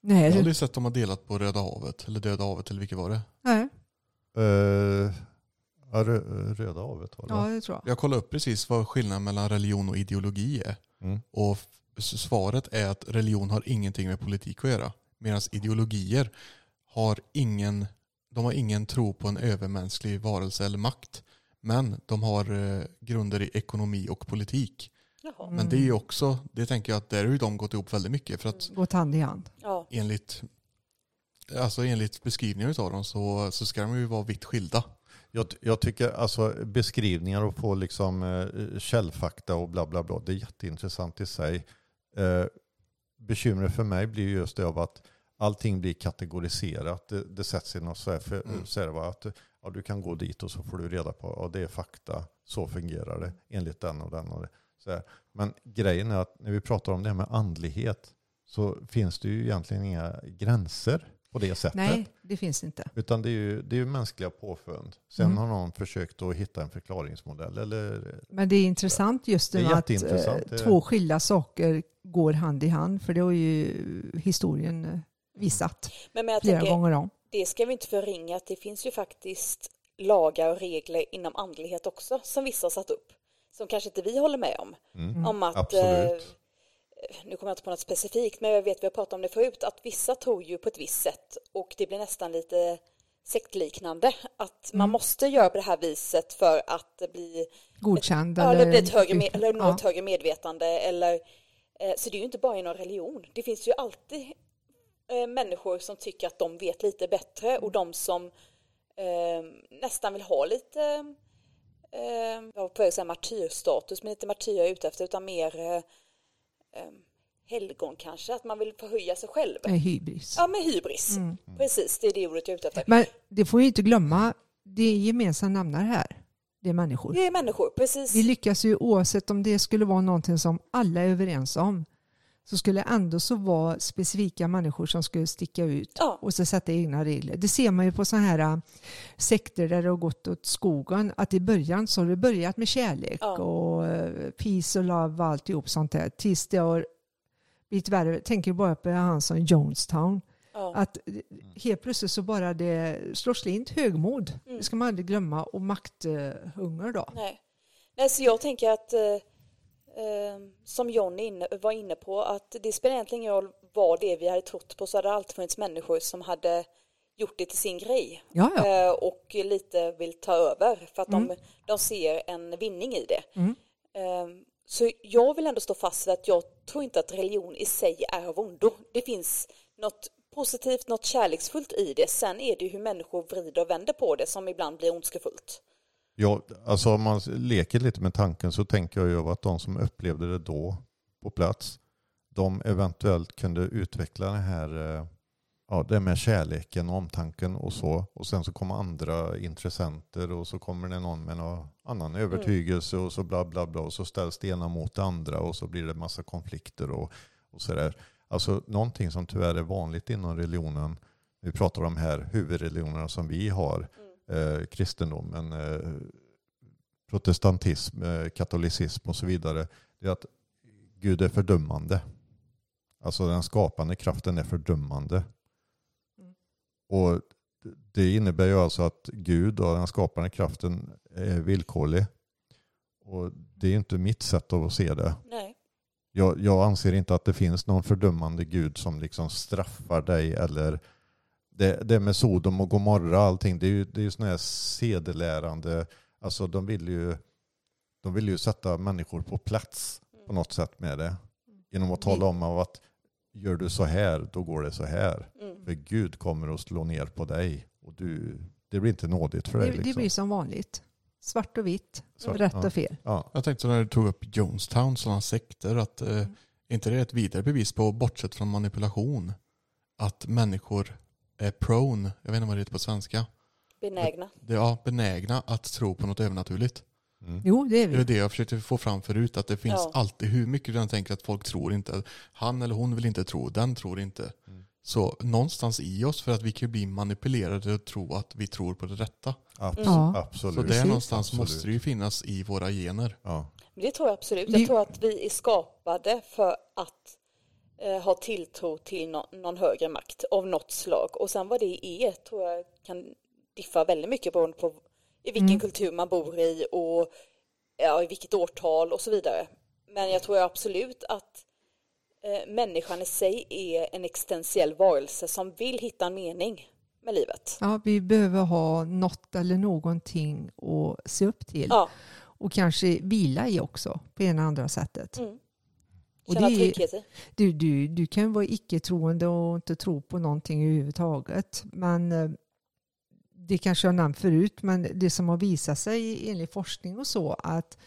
Jag Nej, har det, aldrig sett dem ha delat på Röda havet, eller Döda havet, eller vilket var det? nej. Uh, rö, röda havet var det. Ja, det tror jag. Jag kollade upp precis vad skillnaden mellan religion och ideologi är. Mm. Och svaret är att religion har ingenting med politik att göra. Medan ideologier har ingen, de har ingen tro på en övermänsklig varelse eller makt. Men de har eh, grunder i ekonomi och politik. Jaha. Mm. Men det är ju också, det tänker jag att där har ju de gått ihop väldigt mycket. För att Gått hand i hand. Ja. Enligt, alltså enligt beskrivningar av dem så, så ska de ju vara vitt skilda. Jag, jag tycker alltså beskrivningar och få liksom eh, källfakta och bla bla bla, det är jätteintressant i sig. Eh, bekymret för mig blir just det av att allting blir kategoriserat. Det, det sätts i något så här, för, Mm. så här va, att ja, du kan gå dit och så får du reda på ja, det är fakta, så fungerar det enligt den och den. Och det. Men grejen är att när vi pratar om det här med andlighet så finns det ju egentligen inga gränser på det sättet. Nej, det finns inte. Utan det är ju, det är ju mänskliga påfund. Sen Mm. har någon försökt att hitta en förklaringsmodell. Eller, Men det är intressant just med att eh, två skilda saker går hand i hand. För det har ju historien eh, visat Men, men jag flera tänker, gånger om. det ska vi inte förringa att det finns ju faktiskt lagar och regler inom andlighet också som vissa har satt upp. Som kanske inte vi håller med om. mm. Om att, Absolut. Eh, nu kommer jag inte på något specifikt, men jag vet vi har pratat om det förut, att vissa tror ju på ett visst sätt och det blir nästan lite sektliknande. Att man måste göra på det här viset för att blir Godkänd det eller... blir ett högre, med, eller Ja. något högre medvetande. Eller, eh, så det är ju inte bara inom religion. Det finns ju alltid eh, människor som tycker att de vet lite bättre och de som eh, nästan vill ha lite, eh, jag var på väg att säga martyrstatus, men inte martyr jag är ute efter, utan mer eh, helgon kanske, att man vill förhöja sig själv. Med hybris. Ja, med hybris. Mm. Precis, det är det ordet jag är ute efter. Men det får vi inte glömma, det är gemensamma nämnare här. Det är människor. Det är människor, precis. Vi lyckas ju oavsett om det skulle vara någonting som alla är överens om så skulle ändå så vara specifika människor som skulle sticka ut Ja. och så sätta egna regler. Det ser man ju på sådana här äh, sekter där det har gått åt skogen att i början så har det börjat med kärlek Ja. och äh, peace och love och alltihop sånt där tills det har blivit värre. Tänker bara på han som Jonestown. Ja. Att helt plötsligt så bara det slår slint högmod. Mm. Det ska man aldrig glömma och makthunger då. Nej. Nej, så jag tänker att eh, som John inne, var inne på att det spelar egentligen ingen roll vad det är vi hade trott på så hade det alltid funnits människor som hade gjort det till sin grej Ja, ja. eh, och lite vill ta över för att de, de ser en vinning i det. Mm. Eh, så jag vill ändå stå fast vid att jag tror inte att religion i sig är av ondo. Det finns något positivt, något kärleksfullt i det. Sen är det hur människor vrider och vänder på det som ibland blir ondskefullt. Ja, alltså om man leker lite med tanken så tänker jag ju att de som upplevde det då på plats, de eventuellt kunde utveckla det här eh, ja, det med kärleken och omtanken och så. Och sen så kommer andra intressenter och så kommer det någon med någon annan övertygelse och så bla bla bla och så ställs det ena mot det andra och så blir det massa konflikter och, och sådär. Alltså någonting som tyvärr är vanligt inom religionen, vi pratar om här huvudreligionerna som vi har, eh, kristendomen, eh, protestantism, eh, katolicism och så vidare, det är att Gud är fördömande. Alltså den skapande kraften är fördömande. Mm. Och det innebär ju alltså att Gud och den skapande kraften är villkorlig. Och det är inte mitt sätt att se det. Nej. Jag, jag anser inte att det finns någon fördömande Gud som liksom straffar dig eller det, det med Sodom och Gomorra och allting. Det är ju, det är ju sådana här sedelärande, alltså de vill ju de vill ju sätta människor på plats på något sätt med det. Genom att tala om att gör du så här, då går det så här. Mm. För Gud kommer att slå ner på dig. Och du, det blir inte nådigt för dig. Det, det Liksom. blir som vanligt. Svart och vitt, Så, rätt ja. och fel. Ja, Jag tänkte när du tog upp Jonestown, sådana sekter, att eh, Mm. inte det är ett vidare bevis på, bortsett från manipulation, att människor är prone, jag vet inte vad det heter på svenska, Benägna. det ja, benägna att tro på något övernaturligt. mm. Jo, det är Det är vi. det jag försökte få fram förut, att det finns Ja. alltid, hur mycket du än tänker att folk tror inte, han eller hon vill inte tro, den tror inte. Mm. Så någonstans i oss, för att vi kan bli manipulerade och tro att vi tror på det rätta. Abs- Ja. Absolut. Så där någonstans Absolut. måste det ju finnas i våra gener. Ja. Det tror jag absolut. Vi- Jag tror att vi är skapade för att eh, ha tilltro till nå- någon högre makt av något slag. Och sen vad det är tror jag kan diffa väldigt mycket beroende på i vilken Mm. kultur man bor i och ja, i vilket årtal och så vidare. Men jag tror absolut att eh, människan i sig är en existentiell varelse som vill hitta en mening med livet. Ja, vi behöver ha något eller någonting att se upp till. Ja, Och kanske vila i också på ena andra sättet. mm. Och känna det är- trygghet i. Du, du, du kan vara icke-troende och inte tro på någonting överhuvudtaget. Men eh, det kanske jag nämnt förut, men det som har visat sig enligt forskning och så att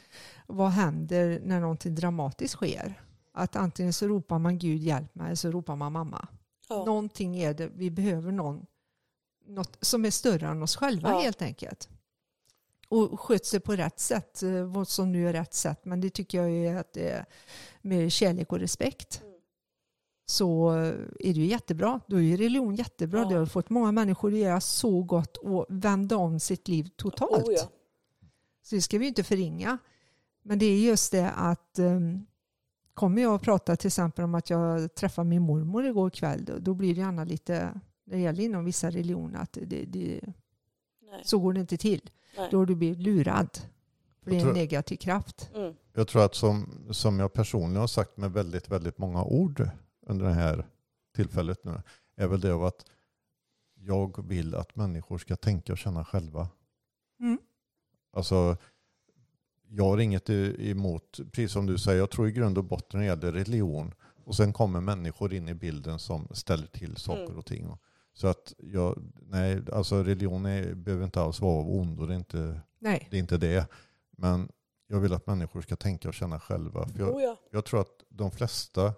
vad händer när någonting dramatiskt sker? Att antingen så ropar man Gud hjälp mig eller så ropar man mamma. Ja. Någonting är det, vi behöver någon, något som är större än oss själva Ja. helt enkelt. Och sköt sig på rätt sätt, eh, vad som nu är rätt sätt, men det tycker jag är att det är med kärlek och respekt. Mm. Så eh, är det ju jättebra. Då är religion jättebra. Ja. Det har fått många människor att göra så gott och vända om sitt liv totalt. Oh, ja. Så det ska vi inte förringa. Men det är just det att um, kommer jag att prata till exempel om att jag träffade min mormor igår kväll, då, då blir det gärna lite, när det gäller inom vissa religioner, att det, det, så går det inte till. Nej. Då du blivit lurad. För det är en negativ kraft. Mm. Jag tror att som, som jag personligen har sagt med väldigt, väldigt många ord under det här tillfället nu, är väl det av att jag vill att människor ska tänka och känna själva. Mm. Alltså, jag har inget emot, precis som du säger, jag tror i grund och botten när det gäller religion. Och sen kommer människor in i bilden som ställer till saker Mm. och ting. Så att jag, nej, alltså religion är, behöver inte alls vara av ondo, det är inte Nej. det. Är inte det. Men jag vill att människor ska tänka och känna själva. För jag, Oh, ja. jag tror att de flesta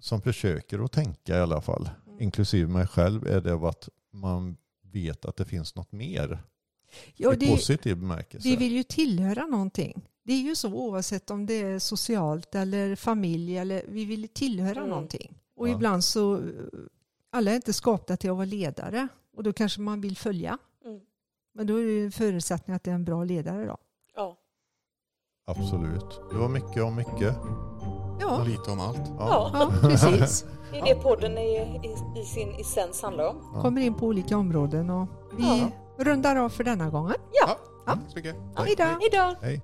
som försöker att tänka i alla fall, Mm. inklusive mig själv, är det av att man vet att det finns något mer Ja, i det, positiv bemärkelse. vi vill ju tillhöra någonting. Det är ju så oavsett om det är socialt eller familj. Eller, vi vill tillhöra Mm. någonting. Och Ja. ibland så, alla är inte skapta till att vara ledare. Och då kanske man vill följa. Mm. Men då är det ju en förutsättning att det är en bra ledare då. Ja. Absolut. Det var mycket om mycket. Och Ja, lite om allt. Ja. ja (laughs) precis. Det är det podden i, i, i sin essens handlar om. Ja. Kommer in på olika områden och vi Ja. rundar av för denna gången. Ja. Mm, så mycket. Hej då! Hej då! Hej.